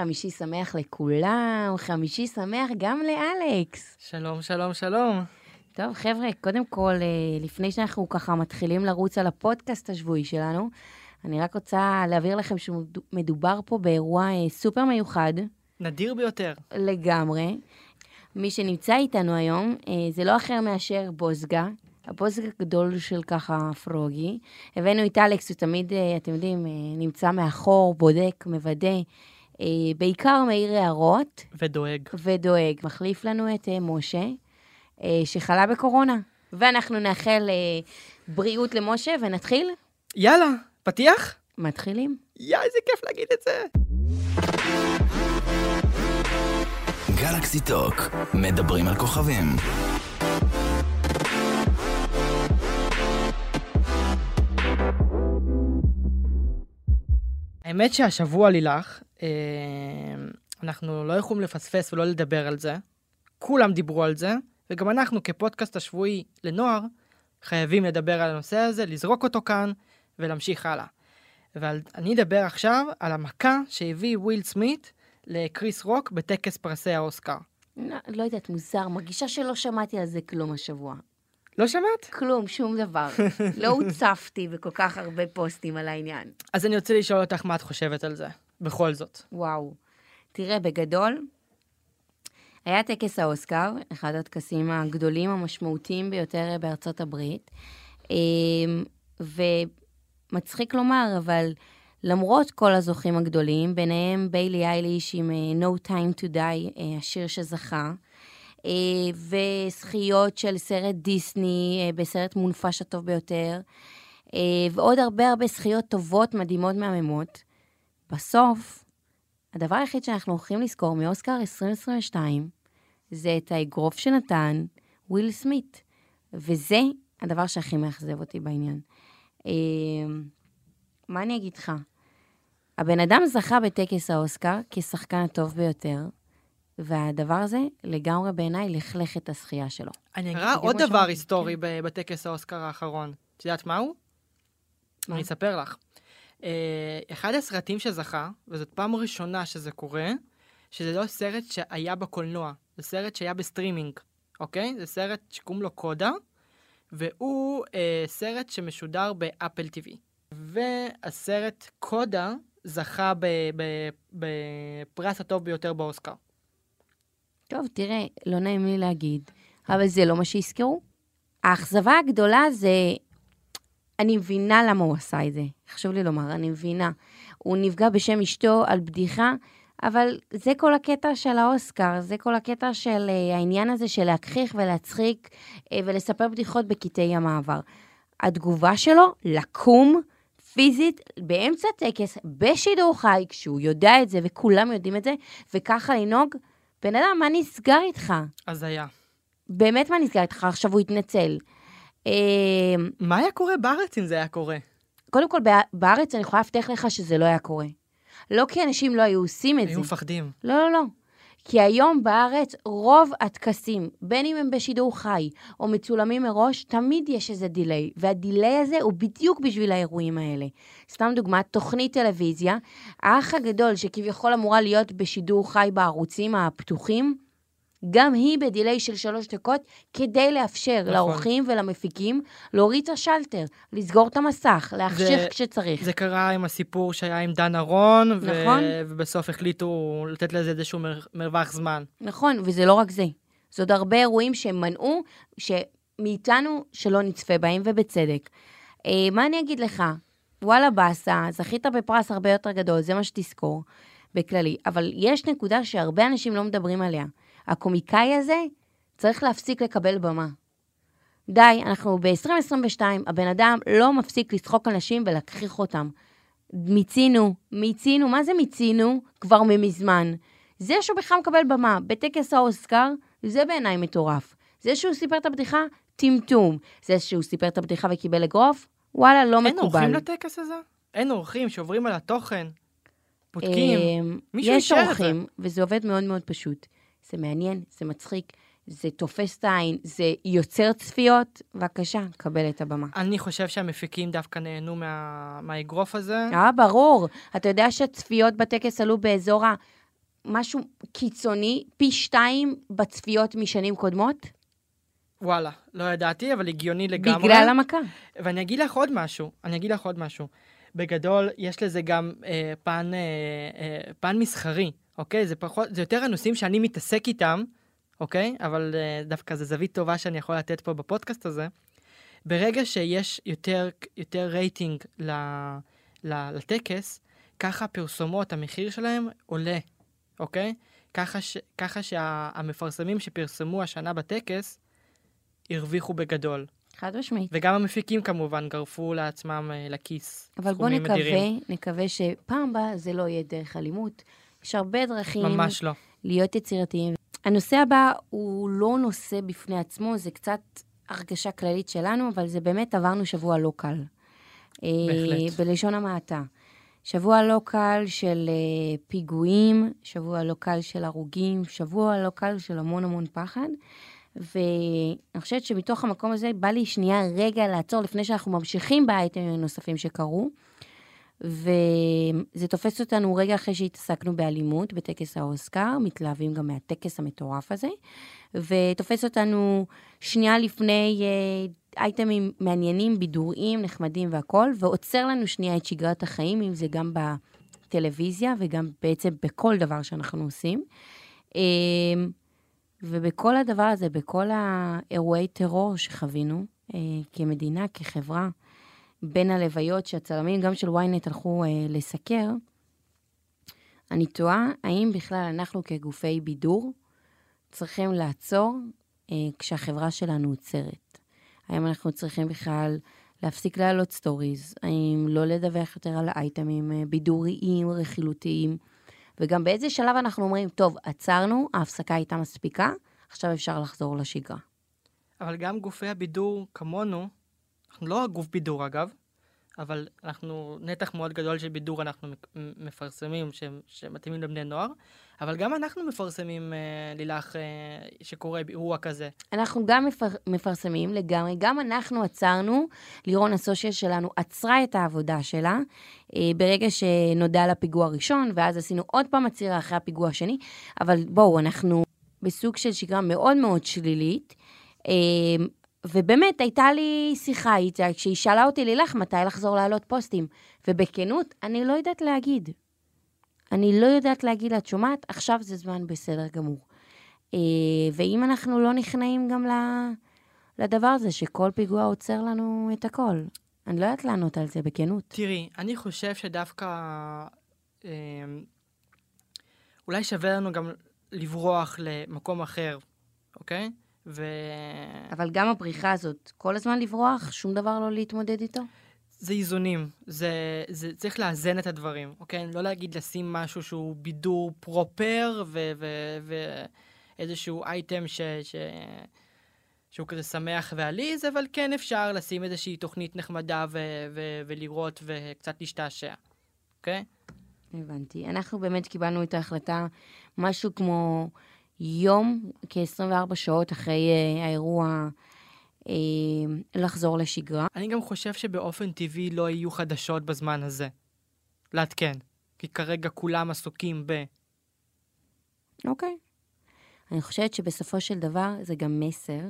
חמישי שמח לכולם, חמישי שמח גם לאלכס. שלום, שלום, שלום. טוב, חבר'ה, קודם כל, אה, לפני שאנחנו ככה מתחילים לרוץ על הפודקאסט השבועי שלנו, אני רק רוצה להבהיר לכם שמדובר פה באירוע אה, סופר מיוחד. נדיר ביותר. לגמרי. מי שנמצא איתנו היום אה, זה לא אחר מאשר בוזגה, הבוזגה הגדול של ככה פרוגי. הבאנו את אלכס, הוא תמיד, אתם יודעים, נמצא מאחור, בודק, מוודא. בעיקר מעיר הערות. ודואג. ודואג. מחליף לנו את משה. אה, שחלה בקורונה. ואנחנו נאחל אה, בריאות למשה ונתחיל? יאללה, פתיח? מתחילים. יא, איזה כיף להגיד את זה. גלקסי טוק, מדברים על כוכבים. האמת שהשבוע לילך, אה, אנחנו לא יכולים לפספס ולא לדבר על זה. כולם דיברו על זה, וגם אנחנו כפודקאסט השבועי לנוער, חייבים לדבר על הנושא הזה, לזרוק אותו כאן ולהמשיך הלאה. ואני אדבר עכשיו על המכה שהביא וויל סמית לקריס רוק בטקס פרסי האוסקר. לא, לא יודעת, מוזר, מרגישה שלא שמעתי על זה כלום השבוע. לא שמעת? כלום, שום דבר. לא הוצפתי בכל כך הרבה פוסטים על העניין. אז אני רוצה לשאול אותך מה את חושבת על זה, בכל זאת. וואו. תראה, בגדול, היה טקס האוסקר, אחד הטקסים הגדולים, המשמעותיים ביותר בארצות הברית. אמ, ומצחיק לומר, אבל למרות כל הזוכים הגדולים, ביניהם ביילי אייליש עם אה, No Time to Die, אה, השיר שזכה, אה, וזכיות של סרט דיסני בסרט מונפש הטוב ביותר, ועוד הרבה הרבה זכיות טובות, מדהימות, מהממות. בסוף, הדבר היחיד שאנחנו הולכים לזכור מאוסקר 2022, זה את האגרוף שנתן וויל סמית. וזה הדבר שהכי מאכזב אותי בעניין. אמ, מה אני אגיד לך? הבן אדם זכה בטקס האוסקר כשחקן הטוב ביותר, והדבר הזה לגמרי בעיניי לכלך את הזכייה שלו. אני אגיד עוד דבר היסטורי כן. בטקס האוסקר האחרון. את יודעת? מה? אני אספר לך. אה, אחד הסרטים שזכה, וזאת פעם ראשונה שזה קורה, שזה לא סרט שהיה בקולנוע, זה סרט שהיה בסטרימינג, אוקיי? זה סרט שקוראים לו קודה, והוא אה, סרט שמשודר ב Apple TV. והסרט קודה זכה בפרס הטוב ביותר באוסקר. טוב, תראה, לא נעים לי להגיד, אבל זה לא מה שיזכרו. האכזבה הגדולה זה... אני מבינה למה הוא עשה את זה, חשוב לי לומר, אני מבינה. הוא נפגע בשם אשתו על בדיחה אבל זה כל הקטע של האוסקר, זה כל הקטע של uh, העניין הזה של להגחיך ולהצחיק uh, ולספר בדיחות בקטעי המעבר. התגובה שלו, לקום פיזית באמצע טקס, בשידור חי, כשהוא יודע את זה וכולם יודעים את זה, וככה לנהוג, בן אדם, מה נסגר איתך? הזיה. באמת מה נסגר איתך? עכשיו הוא התנצל. Uh, מה היה קורה בארץ אם זה היה קורה? קודם כל, בארץ אני יכולה להבטיח לך שזה לא היה קורה. לא כי אנשים לא היו עושים את היו זה. היו מפחדים. לא, לא, לא. כי היום בארץ רוב הטקסים, בין אם הם בשידור חי או מצולמים מראש, תמיד יש איזה דיליי, והדיליי הזה הוא בדיוק בשביל האירועים האלה. סתם דוגמא, תוכנית טלוויזיה, האח הגדול שכביכול אמורה להיות בשידור חי בערוצים הפתוחים, גם היא בדיליי של שלוש דקות, כדי לאפשר נכון. לאורחים ולמפיקים להוריד את השלטר, לסגור את המסך, להחשיך כשצריך. זה קרה עם הסיפור שהיה עם דן ארון, נכון. ו... ובסוף החליטו לתת לזה איזשהו מר... מרווח זמן. נכון, וזה לא רק זה. זה עוד הרבה אירועים שהם מנעו, מאיתנו שלא נצפה בהם, ובצדק. אה, מה אני אגיד לך? וואלה באסה, זכית בפרס הרבה יותר גדול, זה מה שתזכור, בכללי. אבל יש נקודה שהרבה אנשים לא מדברים עליה. הקומיקאי הזה צריך להפסיק לקבל במה. די, אנחנו ב-2022, הבן אדם לא מפסיק לצחוק אנשים ולהכחיך אותם. מיצינו, מיצינו, מה זה מיצינו? כבר ממזמן. זה שהוא בכלל מקבל במה בטקס האוסקר, זה בעיניי מטורף. זה שהוא סיפר את הבדיחה, טמטום. זה שהוא סיפר את הבדיחה וקיבל אגרוף, וואלה, לא אין מקובל. אין אורחים לטקס הזה? אין אורחים שעוברים על התוכן, בודקים, אמ, מישהו אישר את זה. יש אורחים, וזה עובד מאוד מאוד פשוט. זה מעניין, זה מצחיק, זה תופס את העין, זה יוצר צפיות, בבקשה, קבל את הבמה. אני חושב שהמפיקים דווקא נהנו מה... מהאגרוף הזה. אה, ברור. אתה יודע שהצפיות בטקס עלו באזור ה... משהו קיצוני, פי שתיים בצפיות משנים קודמות, וואלה, לא ידעתי, אבל הגיוני לגמרי. בגלל המכה. ואני אגיד לך עוד משהו, אני אגיד לך עוד משהו. בגדול, יש לזה גם אה, פן, אה, אה, פן מסחרי, אוקיי? זה פחות, זה יותר הנושאים שאני מתעסק איתם, אוקיי? אבל אה, דווקא זו זווית טובה שאני יכול לתת פה בפודקאסט הזה. ברגע שיש יותר, יותר רייטינג ל, ל, לטקס, ככה הפרסומות, המחיר שלהם עולה, אוקיי? ככה, ש, ככה שהמפרסמים שפרסמו השנה בטקס, הרוויחו בגדול. חד משמעית. וגם המפיקים כמובן גרפו לעצמם אה, לכיס אבל בוא סכומים נקווה. נקווה שפעם הבאה זה לא יהיה דרך אלימות. יש הרבה דרכים ממש לא. להיות יצירתיים. הנושא הבא הוא לא נושא בפני עצמו, זה קצת הרגשה כללית שלנו, אבל זה באמת עברנו שבוע לא קל. אה, בהחלט. בלשון המעטה. שבוע לא קל של אה, פיגועים, שבוע לא קל של הרוגים, שבוע לא קל של המון המון פחד. ואני חושבת שמתוך המקום הזה בא לי שנייה רגע לעצור לפני שאנחנו ממשיכים באייטמים הנוספים שקרו. וזה תופס אותנו רגע אחרי שהתעסקנו באלימות בטקס האוסקר, מתלהבים גם מהטקס המטורף הזה, ותופס אותנו שנייה לפני אה, אייטמים מעניינים, בידוריים, נחמדים והכול, ועוצר לנו שנייה את שגרת החיים, אם זה גם בטלוויזיה וגם בעצם בכל דבר שאנחנו עושים. אה, ובכל הדבר הזה, בכל האירועי טרור שחווינו, אה, כמדינה, כחברה, בין הלוויות שהצלמים, גם של ynet, הלכו אה, לסקר, אני תוהה, האם בכלל אנחנו כגופי בידור צריכים לעצור אה, כשהחברה שלנו עוצרת? האם אנחנו צריכים בכלל להפסיק להעלות סטוריז? האם לא לדווח יותר על אייטמים אה, בידוריים, רכילותיים? וגם באיזה שלב אנחנו אומרים, טוב, עצרנו, ההפסקה הייתה מספיקה, עכשיו אפשר לחזור לשגרה. אבל גם גופי הבידור כמונו, אנחנו לא הגוף בידור אגב, אבל אנחנו נתח מאוד גדול של בידור אנחנו מפרסמים שהם- שמתאימים לבני נוער, אבל גם אנחנו מפרסמים, אה, לילך, אה, שקורה אירוע כזה. אנחנו גם מפר, מפרסמים לגמרי, גם אנחנו עצרנו, לירון הסושיאל שלנו עצרה את העבודה שלה אה, ברגע שנודע על הפיגוע הראשון, ואז עשינו עוד פעם עצירה אחרי הפיגוע השני, אבל בואו, אנחנו בסוג של שגרה מאוד מאוד שלילית. ובאמת, הייתה לי שיחה איתה, כשהיא שאלה אותי, לילך, מתי לחזור להעלות פוסטים? ובכנות, אני לא יודעת להגיד. אני לא יודעת להגיד לה, את שומעת? עכשיו זה זמן בסדר גמור. אה, ואם אנחנו לא נכנעים גם לדבר הזה, שכל פיגוע עוצר לנו את הכל. אני לא יודעת לענות על זה בכנות. תראי, אני חושב שדווקא אה, אולי שווה לנו גם לברוח למקום אחר, אוקיי? ו... אבל גם הבריחה הזאת, כל הזמן לברוח, שום דבר לא להתמודד איתו? זה איזונים, זה, זה צריך לאזן את הדברים, אוקיי? לא להגיד לשים משהו שהוא בידור פרופר ואיזשהו אייטם ש, ש, שהוא כזה שמח ועליז, אבל כן אפשר לשים איזושהי תוכנית נחמדה ו, ו, ולראות וקצת להשתעשע, אוקיי? הבנתי. אנחנו באמת קיבלנו את ההחלטה משהו כמו יום, כ-24 שעות אחרי אה, האירוע, אה, לחזור לשגרה. אני גם חושב שבאופן טבעי לא יהיו חדשות בזמן הזה. לעדכן. כי כרגע כולם עסוקים ב... אוקיי. אני חושבת שבסופו של דבר זה גם מסר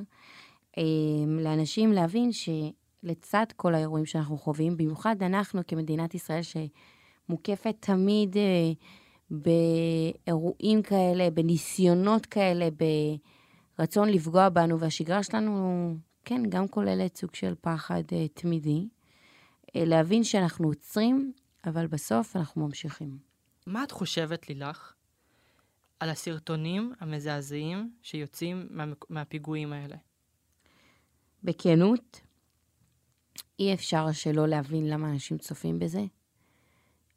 אה, לאנשים להבין שלצד כל האירועים שאנחנו חווים, במיוחד אנחנו כמדינת ישראל שמוקפת תמיד אה, באירועים כאלה, בניסיונות כאלה, ברצון לפגוע בנו, והשגרה שלנו, כן, גם כוללת סוג של פחד אה, תמידי. אה, להבין שאנחנו עוצרים, אבל בסוף אנחנו ממשיכים. מה את חושבת, לילך, על הסרטונים המזעזעים שיוצאים מה, מהפיגועים האלה? בכנות, אי אפשר שלא להבין למה אנשים צופים בזה.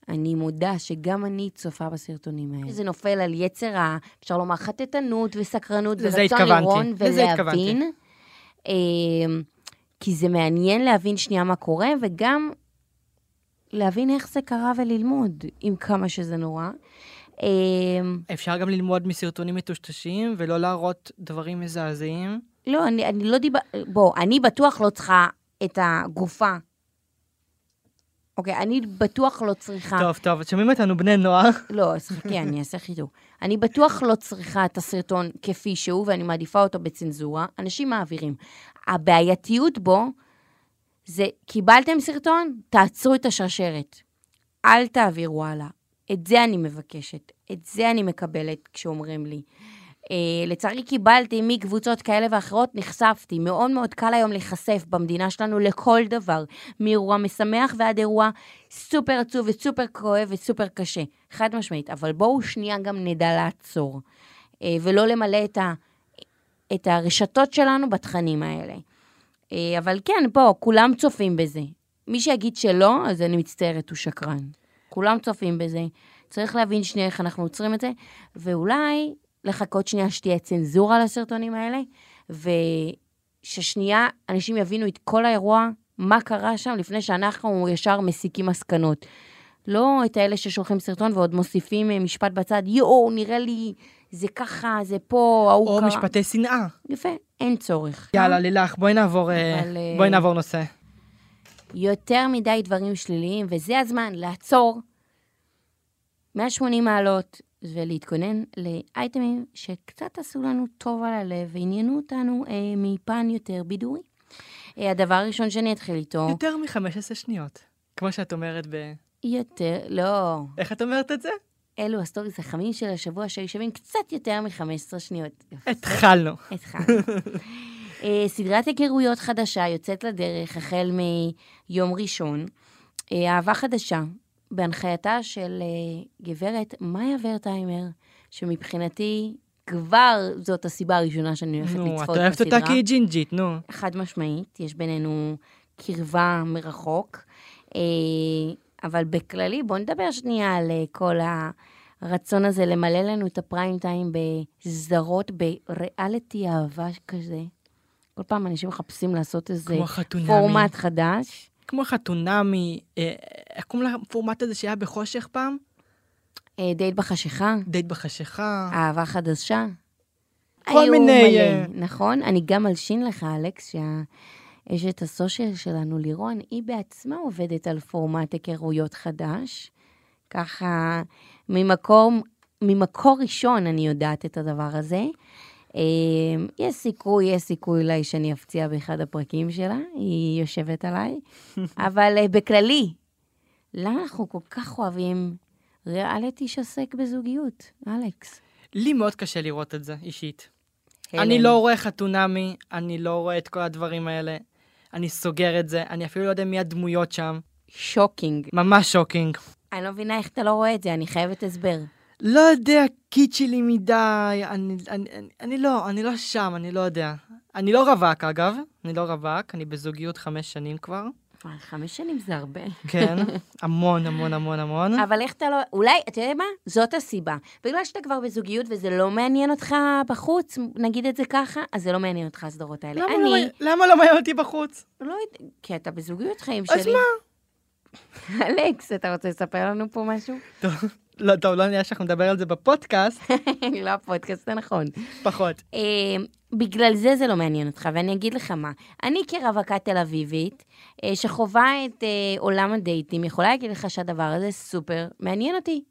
אני מודה שגם אני צופה בסרטונים האלה. זה נופל על יצר ה... אפשר לומר חטטנות וסקרנות ורצון לרון לזה התכוונתי. ולהבין. אמ, כי זה מעניין להבין שנייה מה קורה, וגם להבין איך זה קרה וללמוד, עם כמה שזה נורא. אמ, אפשר גם ללמוד מסרטונים מטושטשים ולא להראות דברים מזעזעים. לא, אני, אני לא דיבר... בוא, אני בטוח לא צריכה את הגופה אוקיי, אני בטוח לא צריכה... טוב, טוב, שומעים אותנו בני נוער. לא, אז חכה, אני אעשה חיתוך. אני בטוח לא צריכה את הסרטון כפי שהוא, ואני מעדיפה אותו בצנזורה. אנשים מעבירים. הבעייתיות בו זה, קיבלתם סרטון? תעצרו את השרשרת. אל תעבירו הלאה. את זה אני מבקשת. את זה אני מקבלת כשאומרים לי. Uh, לצערי קיבלתי מקבוצות כאלה ואחרות, נחשפתי. מאוד מאוד קל היום להיחשף במדינה שלנו לכל דבר, מאירוע משמח ועד אירוע סופר עצוב וסופר כואב וסופר קשה. חד משמעית. אבל בואו שנייה גם נדע לעצור, uh, ולא למלא את, ה, את הרשתות שלנו בתכנים האלה. Uh, אבל כן, פה, כולם צופים בזה. מי שיגיד שלא, אז אני מצטערת, הוא שקרן. כולם צופים בזה. צריך להבין שנייה איך אנחנו עוצרים את זה, ואולי לחכות שנייה שתהיה צנזורה לסרטונים האלה, וששנייה אנשים יבינו את כל האירוע, מה קרה שם, לפני שאנחנו ישר מסיקים מסקנות. לא את האלה ששולחים סרטון ועוד מוסיפים אה, משפט בצד, יואו, נראה לי, זה ככה, זה פה, ההוא או קרה. משפטי שנאה. יפה, אין צורך. יאללה, לילך, בואי נעבור, אה, אבל, אה, בואי נעבור נושא. יותר מדי דברים שליליים, וזה הזמן לעצור 180 מעלות ולהתכונן לאייטמים שקצת עשו לנו טוב על הלב ועניינו אותנו אה, מפן יותר בידורי. אה, הדבר הראשון שאני אתחיל איתו, יותר מ-15 שניות. כמו שאת אומרת ב... יותר, לא, איך את אומרת את זה? אלו הסטוריס החמים של השבוע שהיו שווים קצת יותר מ-15 שניות. התחלנו. התחלנו. אה, סדרת היכרויות חדשה יוצאת לדרך החל מיום ראשון. אה, אהבה חדשה, בהנחייתה של אה, גברת מאיה ורטהיימר, שמבחינתי כבר זאת הסיבה הראשונה שאני הולכת נו, את לצפות אוהבת בסדרה. אותה כי היא ג'ינג'ית, נו. חד משמעית, יש בינינו קרבה מרחוק. אה, אבל בכללי, בואו נדבר שנייה על אה, כל הרצון הזה למלא לנו את הפריים טיים בסדרות, בריאליטי אהבה כזה. כל פעם אנשים מחפשים לעשות איזה. פורמט חדש. כמו חתונמי, אה, איך קוראים לפורמט הזה שהיה בחושך פעם? אה, דייט בחשיכה, דייט בחשיכה. אהבה חדשה. כל מיני, מלא, אה, נכון? אני גם אלשין לך, אלכס, שהאשת הסושיאל שלנו, לירון, היא בעצמה עובדת על פורמט היכרויות חדש. ככה, ממקור, ממקור ראשון אני יודעת את הדבר הזה. אה, יש סיכוי, יש סיכוי אולי שאני אפציע באחד הפרקים שלה, היא יושבת עליי. אבל אה, בכללי, למה אנחנו כל כך אוהבים ריאליטי שעוסק בזוגיות, אלכס? לי מאוד קשה לראות את זה, אישית. הלם. אני לא רואה חתונמי, אני לא רואה את כל הדברים האלה. אני סוגר את זה, אני אפילו לא יודע מי הדמויות שם. Shocking. ממש shocking. אני לא מבינה איך אתה לא רואה את זה, אני חייבת הסבר. לא יודע, קיצ'י לי מדי, אני, אני, אני, אני לא, אני לא שם, אני לא יודע. אני לא רווק, אגב, אני לא רווק, אני בזוגיות חמש שנים כבר. וואי, חמש שנים זה הרבה. כן, המון, המון, המון, המון. אבל איך אתה לא... אולי, אתה יודע מה? זאת הסיבה. בגלל שאתה כבר בזוגיות וזה לא מעניין אותך בחוץ, נגיד את זה ככה, אז זה לא מעניין אותך הסדרות האלה. למה לא אני... מעניין- למה לא מעניין אותי בחוץ? לא יודע, כי אתה בזוגיות חיים אז שלי. מה? אלכס, אתה רוצה לספר לנו פה משהו? טוב, לא, טוב, לא נראה שאנחנו נדבר על זה בפודקאסט, לא הפודקאסט הנכון. פחות. אה, בגלל זה זה לא מעניין אותך, ואני אגיד לך מה. אני כרווקה תל אביבית, אה, שחווה את אה, עולם הדייטים, יכולה להגיד לך שהדבר הזה סופר מעניין אותי.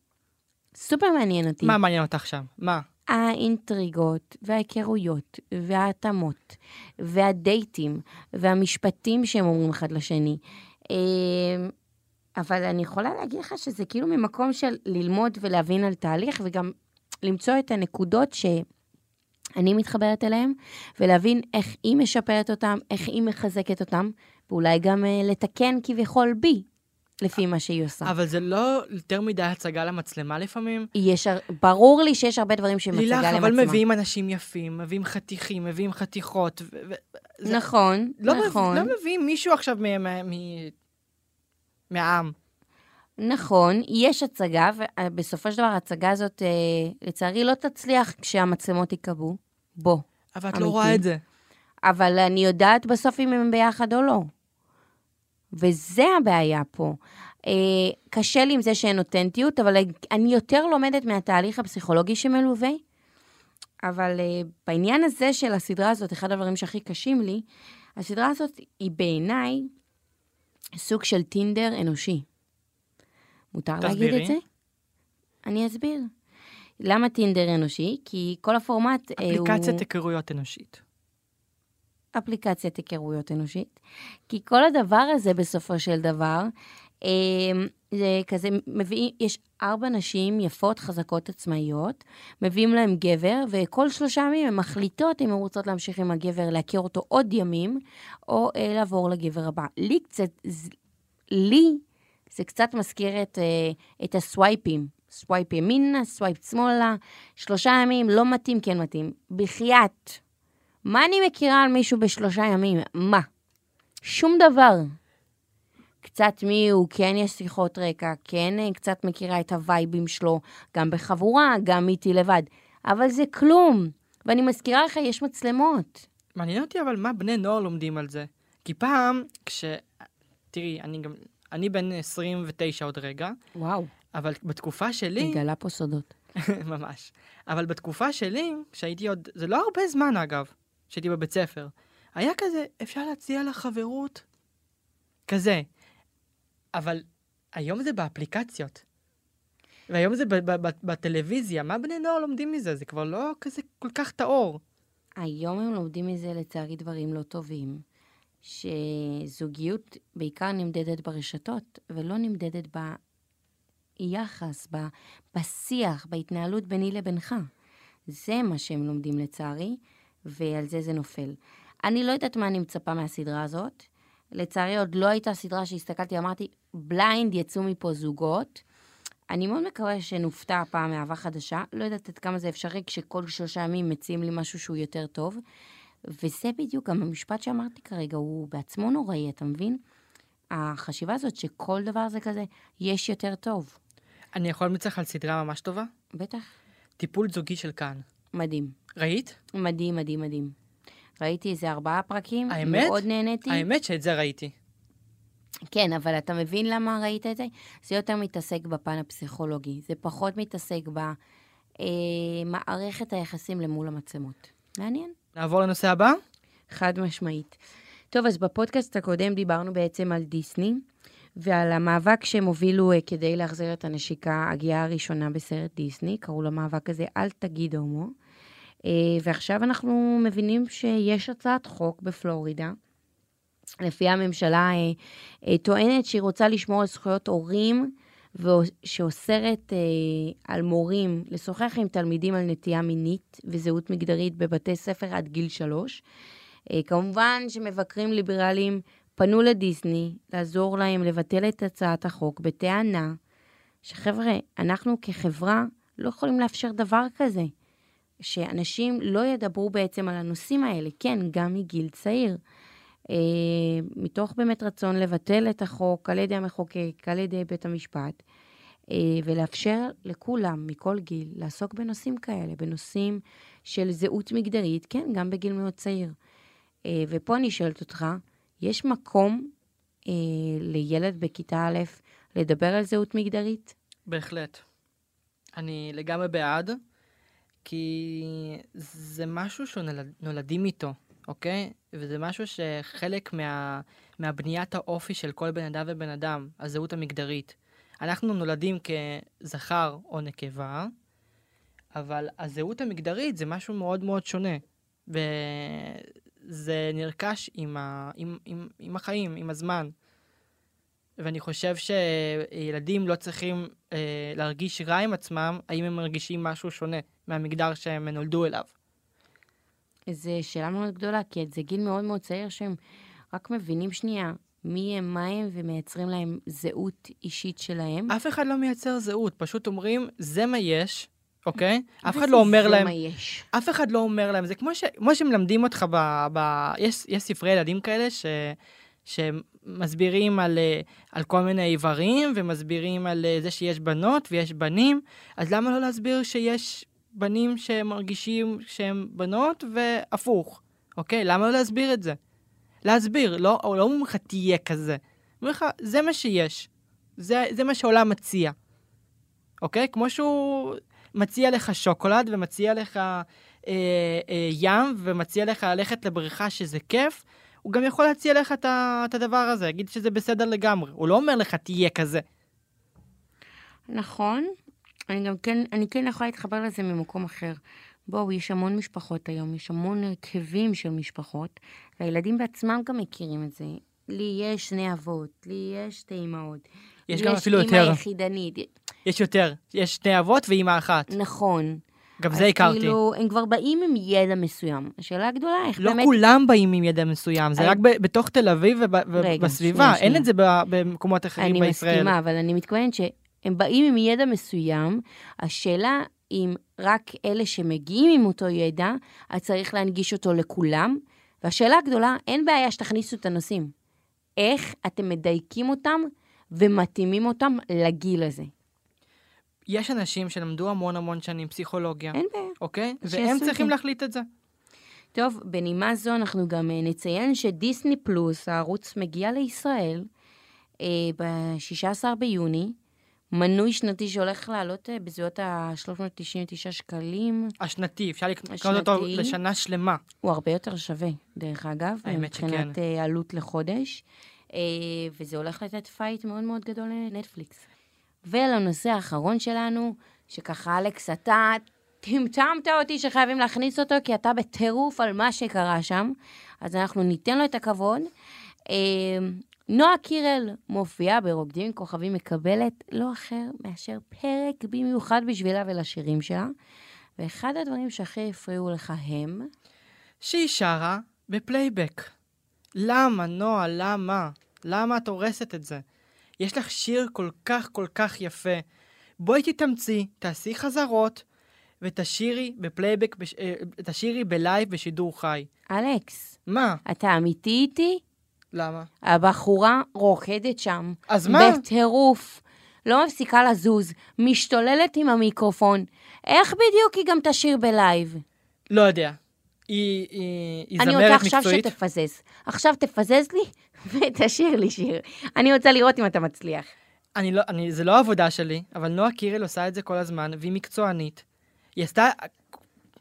סופר מעניין אותי. מה מעניין אותך שם? מה? האינטריגות וההיכרויות וההתאמות והדייטים והמשפטים שהם אומרים אחד לשני. אבל אני יכולה להגיד לך שזה כאילו ממקום של ללמוד ולהבין על תהליך וגם למצוא את הנקודות שאני מתחברת אליהן ולהבין איך היא משפרת אותם, איך היא מחזקת אותם, ואולי גם אה, לתקן כביכול בי, לפי מה שהיא עושה. אבל זה לא יותר מדי הצגה למצלמה לפעמים? יש, ברור לי שיש הרבה דברים שמצגה לילך, למצלמה. אבל מביאים אנשים יפים, מביאים חתיכים, מביאים חתיכות. ו- ו- זה- נכון, לא מב- נכון, לא מביאים מישהו עכשיו מ- מ- מ- מהעם. נכון, יש הצגה, ובסופו של דבר ההצגה הזאת, אה, לצערי, לא תצליח כשהמצלמות ייקבעו. בוא. אבל את אמיתי. לא רואה את זה. אבל אני יודעת בסוף אם הם ביחד או לא. וזה הבעיה פה. אה, קשה לי עם זה שאין אותנטיות, אבל אני יותר לומדת מהתהליך הפסיכולוגי שמלווה. אבל אה, בעניין הזה של הסדרה הזאת, אחד הדברים שהכי קשים לי, הסדרה הזאת היא בעיניי סוג של טינדר אנושי. מותר תסבירי. להגיד את זה? אני אסביר. למה טינדר אנושי? כי כל הפורמט אה, הוא... אפליקציית היכרויות אנושית. אפליקציית היכרויות אנושית. כי כל הדבר הזה בסופו של דבר, זה כזה, מביא, יש ארבע נשים יפות, חזקות, עצמאיות, מביאים להם גבר, וכל שלושה ימים הן מחליטות אם הן רוצות להמשיך עם הגבר, להכיר אותו עוד ימים, או אה, לעבור לגבר הבא. לי קצת, ז- לי זה קצת מזכיר את, אה, את הסווייפים. swipe ימינה, swipe שמאלה, שלושה ימים, לא מתאים, כן מתאים. בחייאת. מה אני מכירה על מישהו בשלושה ימים? מה? שום דבר. קצת מי הוא, כן יש שיחות רקע, כן אה, קצת מכירה את הווייבים שלו, גם בחבורה, גם איתי לבד. אבל זה כלום. ואני מזכירה לך, יש מצלמות. מעניין אותי אבל מה בני נוער לומדים על זה. כי פעם, כש... תראי, אני גם... אני בן 29 עוד רגע, וואו, אבל בתקופה שלי... מגלה פה סודות. ממש. אבל בתקופה שלי, כשהייתי עוד... זה לא הרבה זמן, אגב, שהייתי בבית ספר. היה כזה, אפשר להציע לה חברות? כזה. אבל היום זה באפליקציות. והיום זה בטלוויזיה. מה בני נוער לומדים מזה? זה כבר לא כזה כל כך טהור. היום הם לומדים מזה לצערי דברים לא טובים, שזוגיות בעיקר נמדדת ברשתות, ולא נמדדת ביחס, ב- בשיח, בהתנהלות ביני לבינך. זה מה שהם לומדים לצערי, ועל זה זה נופל. אני לא יודעת מה אני מצפה מהסדרה הזאת. לצערי עוד לא הייתה סדרה שהסתכלתי, אמרתי, בליינד יצאו מפה זוגות. אני מאוד מקווה שנופתע הפעם מאהבה חדשה. לא יודעת עד כמה זה אפשרי כשכל שלושה ימים מציעים לי משהו שהוא יותר טוב. וזה בדיוק גם המשפט שאמרתי כרגע, הוא בעצמו נוראי, אתה מבין? החשיבה הזאת שכל דבר זה כזה, יש יותר טוב. אני יכול להמליץ לך על סדרה ממש טובה? בטח. טיפול זוגי של כאן. מדהים. ראית? מדהים, מדהים, מדהים. ראיתי איזה ארבעה פרקים, האמת? מאוד נהניתי. האמת שאת זה ראיתי. כן, אבל אתה מבין למה ראית את זה? זה יותר מתעסק בפן הפסיכולוגי, זה פחות מתעסק במערכת היחסים למול המצלמות. מעניין. נעבור לנושא הבא? חד משמעית. טוב, אז בפודקאסט הקודם דיברנו בעצם על דיסני, ועל המאבק שהם הובילו אה, כדי להחזיר את הנשיקה, הגיעה הראשונה בסרט דיסני, קראו למאבק הזה אל תגיד הומו. אה, ועכשיו אנחנו מבינים שיש הצעת חוק בפלורידה, לפיה הממשלה אה, אה, טוענת שהיא רוצה לשמור על זכויות הורים, ושאוסרת אה, על מורים לשוחח עם תלמידים על נטייה מינית וזהות מגדרית בבתי ספר עד גיל שלוש. כמובן שמבקרים ליברליים פנו לדיסני לעזור להם לבטל את הצעת החוק בטענה שחבר'ה, אנחנו כחברה לא יכולים לאפשר דבר כזה, שאנשים לא ידברו בעצם על הנושאים האלה, כן, גם מגיל צעיר. אה, מתוך באמת רצון לבטל את החוק על ידי המחוקק, על ידי בית המשפט, אה, ולאפשר לכולם, מכל גיל, לעסוק בנושאים כאלה, בנושאים של זהות מגדרית, כן, גם בגיל מאוד צעיר. אה, ופה אני שואלת אותך, יש מקום לילד בכיתה א' לדבר על זהות מגדרית? בהחלט. אני לגמרי בעד, כי זה משהו שנולדים איתו, אוקיי? וזה משהו שחלק מה, מהבניית האופי של כל בן אדם ובן אדם, הזהות המגדרית. אנחנו נולדים כזכר או נקבה, אבל הזהות המגדרית זה משהו מאוד מאוד שונה. וזה נרכש עם, ה, עם, עם, עם החיים, עם הזמן. ואני חושב שילדים לא צריכים אה, להרגיש רע עם עצמם, האם הם מרגישים משהו שונה מהמגדר שהם נולדו אליו. זו שאלה מאוד גדולה, כי זה גיל מאוד מאוד צעיר שהם רק מבינים שנייה מי הם, מה הם, ומייצרים להם זהות אישית שלהם. אף אחד לא מייצר זהות, פשוט אומרים, זה מה יש, אוקיי? אף אחד לא אומר להם, מה יש. אף אחד לא אומר להם, זה כמו, ש, כמו שמלמדים אותך ב... ב יש, יש ספרי ילדים כאלה ש, שמסבירים על, אה, על כל מיני איברים, ומסבירים על אה, זה שיש בנות ויש בנים, אז למה לא להסביר שיש בנים שמרגישים שהם בנות והפוך, אוקיי? למה לא להסביר את זה? להסביר, לא, לא אומרים לך תהיה כזה. אומרים לך, זה מה שיש. זה, זה מה שהעולם מציע. אוקיי? כמו שהוא מציע לך שוקולד ומציע לך אה, אה, ים ומציע לך ללכת לבריכה שזה כיף, הוא גם יכול להציע לך את, את הדבר הזה, יגיד שזה בסדר לגמרי. הוא לא אומר לך תהיה כזה. נכון. אני גם כן, אני כן יכולה להתחבר לזה ממקום אחר. בואו, יש המון משפחות היום, יש המון הרכבים של משפחות, והילדים בעצמם גם מכירים את זה. לי יש שני אבות, לי יש שתי אמהות. יש גם אפילו אימא יותר. יחידנית. יש יותר. יש שני אבות ואימא אחת. נכון. גם זה הכרתי. כאילו, הם כבר באים עם ידע מסוים. השאלה הגדולה, איך לא באמת... כולם באים עם ידע מסוים, זה אני- רק ב- בתוך תל אביב רגע, ובסביבה, שנייה, אין שנייה. את זה ב- במקומות אחרים אני בישראל. מסכימה, אבל אני מתכוונת שהם באים עם ידע מסוים, השאלה אם רק אלה שמגיעים עם אותו ידע, אז צריך להנגיש אותו לכולם, והשאלה הגדולה, אין בעיה שתכניסו את הנושאים. איך אתם מדייקים אותם ומתאימים אותם לגיל הזה? יש אנשים שלמדו המון המון שנים פסיכולוגיה, אין בעיה. אוקיי? והם צריכים זה. להחליט את זה. טוב, בנימה זו אנחנו גם אה, נציין שדיסני פלוס, הערוץ מגיע לישראל אה, ב-16 ביוני, מנוי שנתי שהולך לעלות אה, בסביבות ה-399 שקלים. השנתי, אפשר לקנות אותו. לשנה שלמה. הוא הרבה יותר שווה, דרך אגב, האמת שכן. מבחינת אה, עלות לחודש, אה, וזה הולך לתת fight מאוד מאוד גדול לנטפליקס. ולנושא האחרון שלנו, שככה, אלכס, אתה טמטמת אותי שחייבים להכניס אותו, כי אתה בטירוף על מה שקרה שם, אז אנחנו ניתן לו את הכבוד. נועה קירל מופיעה ברוקדים עם כוכבים, מקבלת לא אחר מאשר פרק במיוחד בשבילה ולשירים שלה. ואחד הדברים שהכי הפריעו לך הם... שהיא שרה בפלייבק. למה, נועה, למה? למה את הורסת את זה? יש לך שיר כל כך כל כך יפה. בואי תתאמצי, תעשי חזרות, ותשירי בפלייבק, בש... אה, תשירי בלייב בשידור חי. אלכס, מה? אתה אמיתי איתי? למה? הבחורה רוקדת שם. אז מה? בטירוף. לא מפסיקה לזוז, משתוללת עם המיקרופון. איך בדיוק היא גם תשיר בלייב? לא יודע. היא, היא, היא אני זמרת רוצה עכשיו מקצועית. שתפזז. עכשיו תפזז לי ותשאיר לי שיר. אני רוצה לראות אם אתה מצליח. אני לא, אני, זה לא העבודה שלי, אבל נועה קירל עושה את זה כל הזמן, והיא מקצוענית. היא עשתה,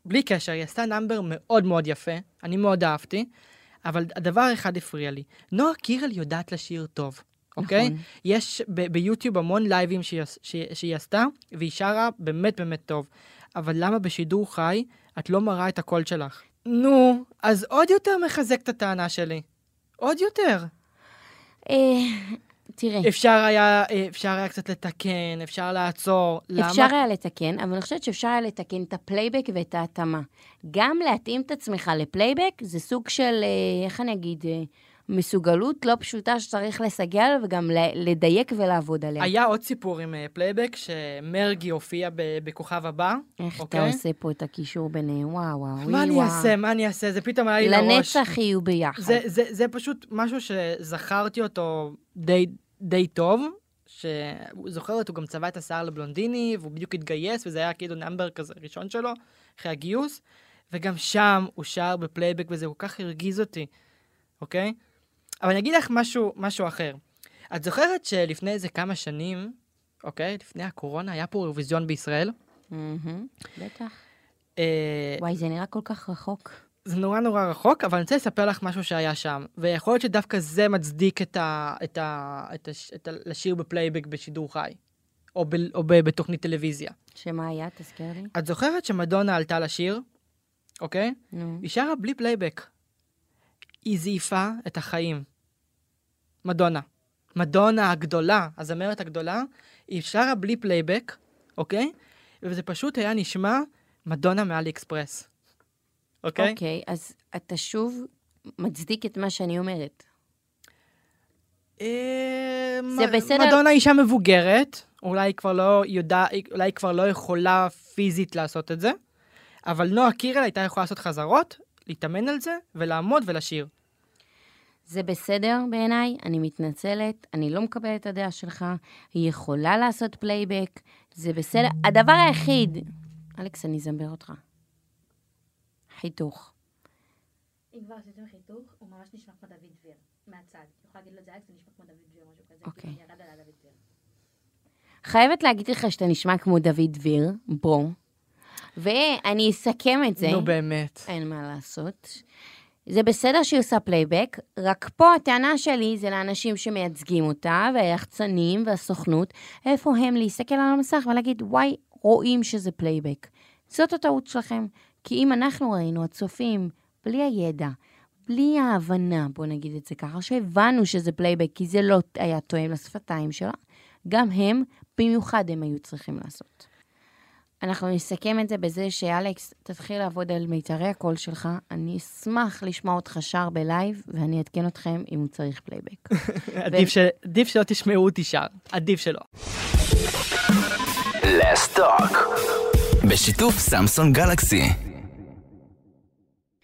בלי קשר, היא עשתה נאמבר מאוד מאוד יפה, אני מאוד אהבתי, אבל הדבר אחד הפריע לי. נועה קירל יודעת לשיר טוב, אוקיי? נכון. יש ב- ביוטיוב המון לייבים שהיא, שהיא, שהיא עשתה, והיא שרה באמת באמת טוב. אבל למה בשידור חי את לא מראה את הקול שלך? נו, אז עוד יותר מחזק את הטענה שלי. עוד יותר. אה, תראה, אפשר היה, אפשר היה קצת לתקן, אפשר לעצור. אפשר למה? היה לתקן, אבל אני חושבת שאפשר היה לתקן את הפלייבק ואת ההתאמה. גם להתאים את עצמך לפלייבק זה סוג של, אה, איך אני אגיד, אה, מסוגלות לא פשוטה שצריך לסגל וגם לדייק ולעבוד עליה. היה עוד סיפור עם אה, פלייבק, שמרגי הופיע בכוכב הבא. איך אתה אוקיי? עושה פה את הקישור ביניהם? וואו, וואו, וואי, מה אני וואו. אעשה? מה אני אעשה? זה פתאום היה לי לראש. לנצח יהיו ביחד. זה, זה, זה פשוט משהו שזכרתי אותו די, די טוב, שזוכר אותו, הוא גם צבע את השיער לבלונדיני, והוא בדיוק התגייס, וזה היה כאילו number כזה ראשון שלו, אחרי הגיוס, וגם שם הוא שר בפלייבק, וזה כל כך הרגיז אותי, אוקיי? אבל אני אגיד לך משהו, משהו אחר. את זוכרת שלפני איזה כמה שנים, אוקיי? לפני הקורונה, היה פה אירוויזיון בישראל? בטח. אה, וואי, זה נראה כל כך רחוק. זה נורא נורא רחוק, אבל אני רוצה לספר לך משהו שהיה שם. ויכול להיות שדווקא זה מצדיק את ה... את ה... את ה... את ה... לשיר בפלייבק בשידור חי. או, ב... או ב... בתוכנית טלוויזיה. שמה היה? תזכיר לי. את זוכרת שמדונה עלתה לשיר, אוקיי? נו. היא שרה בלי פלייבק. היא זייפה את החיים. מדונה. מדונה הגדולה, הזמרת הגדולה, היא שרה בלי פלייבק, אוקיי? וזה פשוט היה נשמע מדונה מאלי אקספרס. אוקיי? אוקיי, אז אתה שוב מצדיק את מה שאני אומרת. אה, זה בסדר. מדונה אישה מבוגרת, אולי היא כבר לא יודע, אולי היא כבר לא יכולה פיזית לעשות את זה, אבל נועה קירל הייתה יכולה לעשות חזרות, להתאמן על זה, ולעמוד ולשיר. זה בסדר בעיניי, אני מתנצלת, אני לא מקבלת את הדעה שלך, היא יכולה לעשות פלייבק, זה בסדר. הדבר היחיד, אלכס, אני אזמבר אותך. חיתוך. אם כבר עשיתם חיתוך, הוא ממש נשמע כמו דוד דביר, מהצד. אני יכולה להגיד לו את זה, אלכס, זה נשמע כמו דוד דביר, משהו כזה. אוקיי. כאילו, ירד עליי דוד דביר. חייבת להגיד לך שאתה נשמע כמו דוד דביר, בוא. ואני אסכם את זה. נו באמת. אין מה לעשות. זה בסדר שהיא עושה פלייבק, רק פה הטענה שלי זה לאנשים שמייצגים אותה, והיחצנים והסוכנות, איפה הם להסתכל על המסך ולהגיד, וואי, רואים שזה פלייבק. זאת הטעות שלכם. כי אם אנחנו ראינו, הצופים, בלי הידע, בלי ההבנה, בוא נגיד את זה ככה, שהבנו שזה פלייבק, כי זה לא היה תואם לשפתיים שלה, גם הם, במיוחד הם היו צריכים לעשות. אנחנו נסכם את זה בזה שאלכס, תתחיל לעבוד על מיתרי הקול שלך. אני אשמח לשמוע אותך שר בלייב, ואני אעדכן אתכם אם הוא צריך פלייבק. עדיף ש- עדיף שלא תשמעו אותי שר, עדיף שלא. Let's talk. בשיתוף סמסונג גלקסי.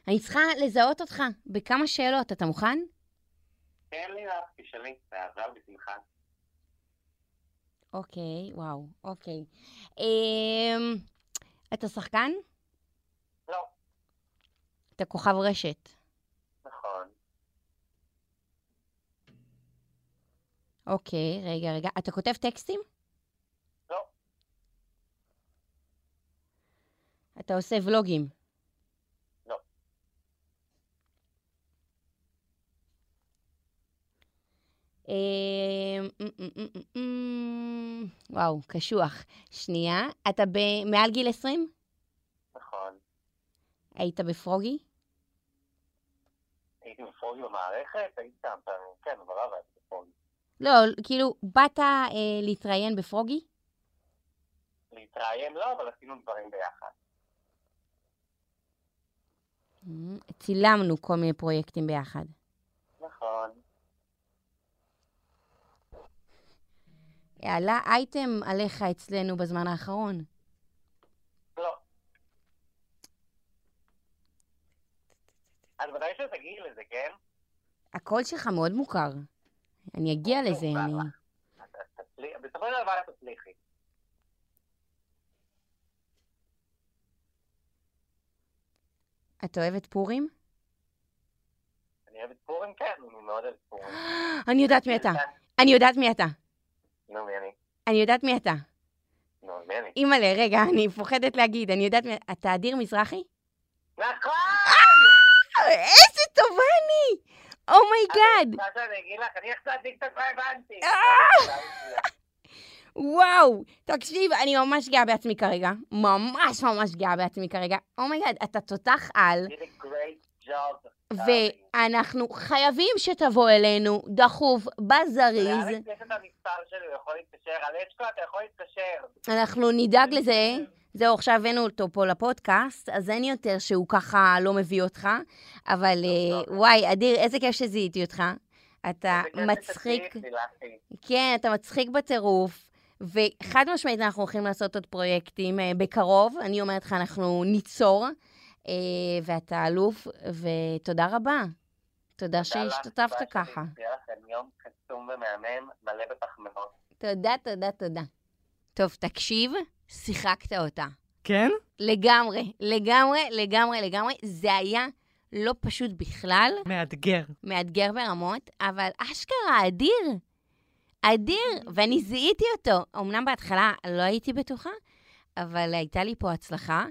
אני צריכה לזהות אותך בכמה שאלות, אתה מוכן? תן לי לך, תשאלי, באהבה ובשמחה. אוקיי, וואו, אוקיי. אמ, אתה שחקן? לא, אתה כוכב רשת. נכון. אוקיי, רגע, רגע. אתה כותב טקסטים? לא. אתה עושה ולוגים? וואו, קשוח. שנייה, אתה מעל גיל 20? נכון. היית בפרוגי? הייתי בפרוגי במערכת, הייתי כמה פעמים, כן, אבל לא הייתי בפרוגי. לא, כאילו, באת אה, להתראיין בפרוגי? להתראיין לא, אבל עשינו דברים ביחד. אמ, צילמנו כל מיני פרויקטים ביחד. נכון. עלה אייטם עליך אצלנו בזמן האחרון. לא. אז ודאי שתגיעי לזה, כן? הקול שלך מאוד מוכר. אני אגיע לזה, מוכר אני... בסופו של דבר את תצליחי. את אוהבת פורים? אני אוהבת פורים? כן, אני מאוד אוהבת פורים. אני יודעת מי אתה. אני יודעת מי אתה. נו, מי אני? אני יודעת מי אתה. נו, מי אני? אימא'לה, רגע, אני פוחדת להגיד, אני יודעת מי... אתה אדיר מזרחי? נכון! איזה טובה אני! Oh my god! אגיד לך, אני לא הבנתי. וואו! תקשיב, אני ממש גאה בעצמי כרגע. ממש ממש גאה בעצמי כרגע. Oh my god, אתה תותח על, ואנחנו חייבים שתבוא אלינו דחוף, בזריז. אנחנו נדאג לזה. זהו, עכשיו הבאנו אותו פה לפודקאסט, אז אין יותר שהוא ככה לא מביא אותך. אבל אה, וואי, אדיר, איזה כיף שזיהיתי אותך. אתה מצחיק. כן, אתה מצחיק בטירוף. וחד משמעית אנחנו הולכים לעשות עוד פרויקטים אה, בקרוב. אני אומרת לך, אנחנו ניצור, ואתה אלוף, ותודה רבה. תודה שהשתתפת ככה. שלי. שיהיה לכם יום קסום ומהמם, מלא בפחמימות. תודה, תודה, תודה. טוב, תקשיב, שיחקת אותה. כן? לגמרי, לגמרי, לגמרי, לגמרי. זה היה לא פשוט בכלל, מאתגר. מאתגר ברמות, אבל אשכרה אדיר. אדיר, ואני זיהיתי אותו. אמנם בהתחלה לא הייתי בטוחה, אבל הייתה לי פה הצלחה.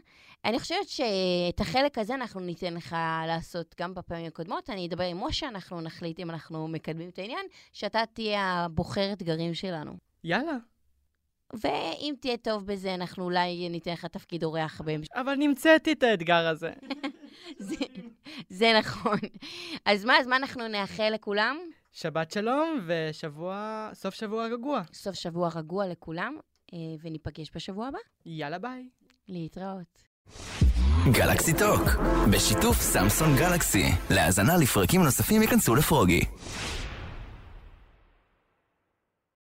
אני חושבת שאת החלק הזה אנחנו ניתן לך לעשות גם בפעמים הקודמות. אני אדבר עם משה, אנחנו נחליט אם אנחנו מקדמים את העניין, שאתה תהיה הבוחר אתגרים שלנו. יאללה. ואם תהיה טוב בזה, אנחנו אולי ניתן לך תפקיד אורח בהמשך. אבל נמצאתי את האתגר הזה. זה, זה נכון. אז מה, אז מה אנחנו נאחל לכולם? שבת שלום ושבוע, סוף שבוע רגוע. סוף שבוע רגוע לכולם, אה, וניפגש בשבוע הבא. יאללה ביי. להתראות. גלקסי טוק, בשיתוף סמסון גלקסי. להאזנה לפרקים נוספים ייכנסו לפרוגי.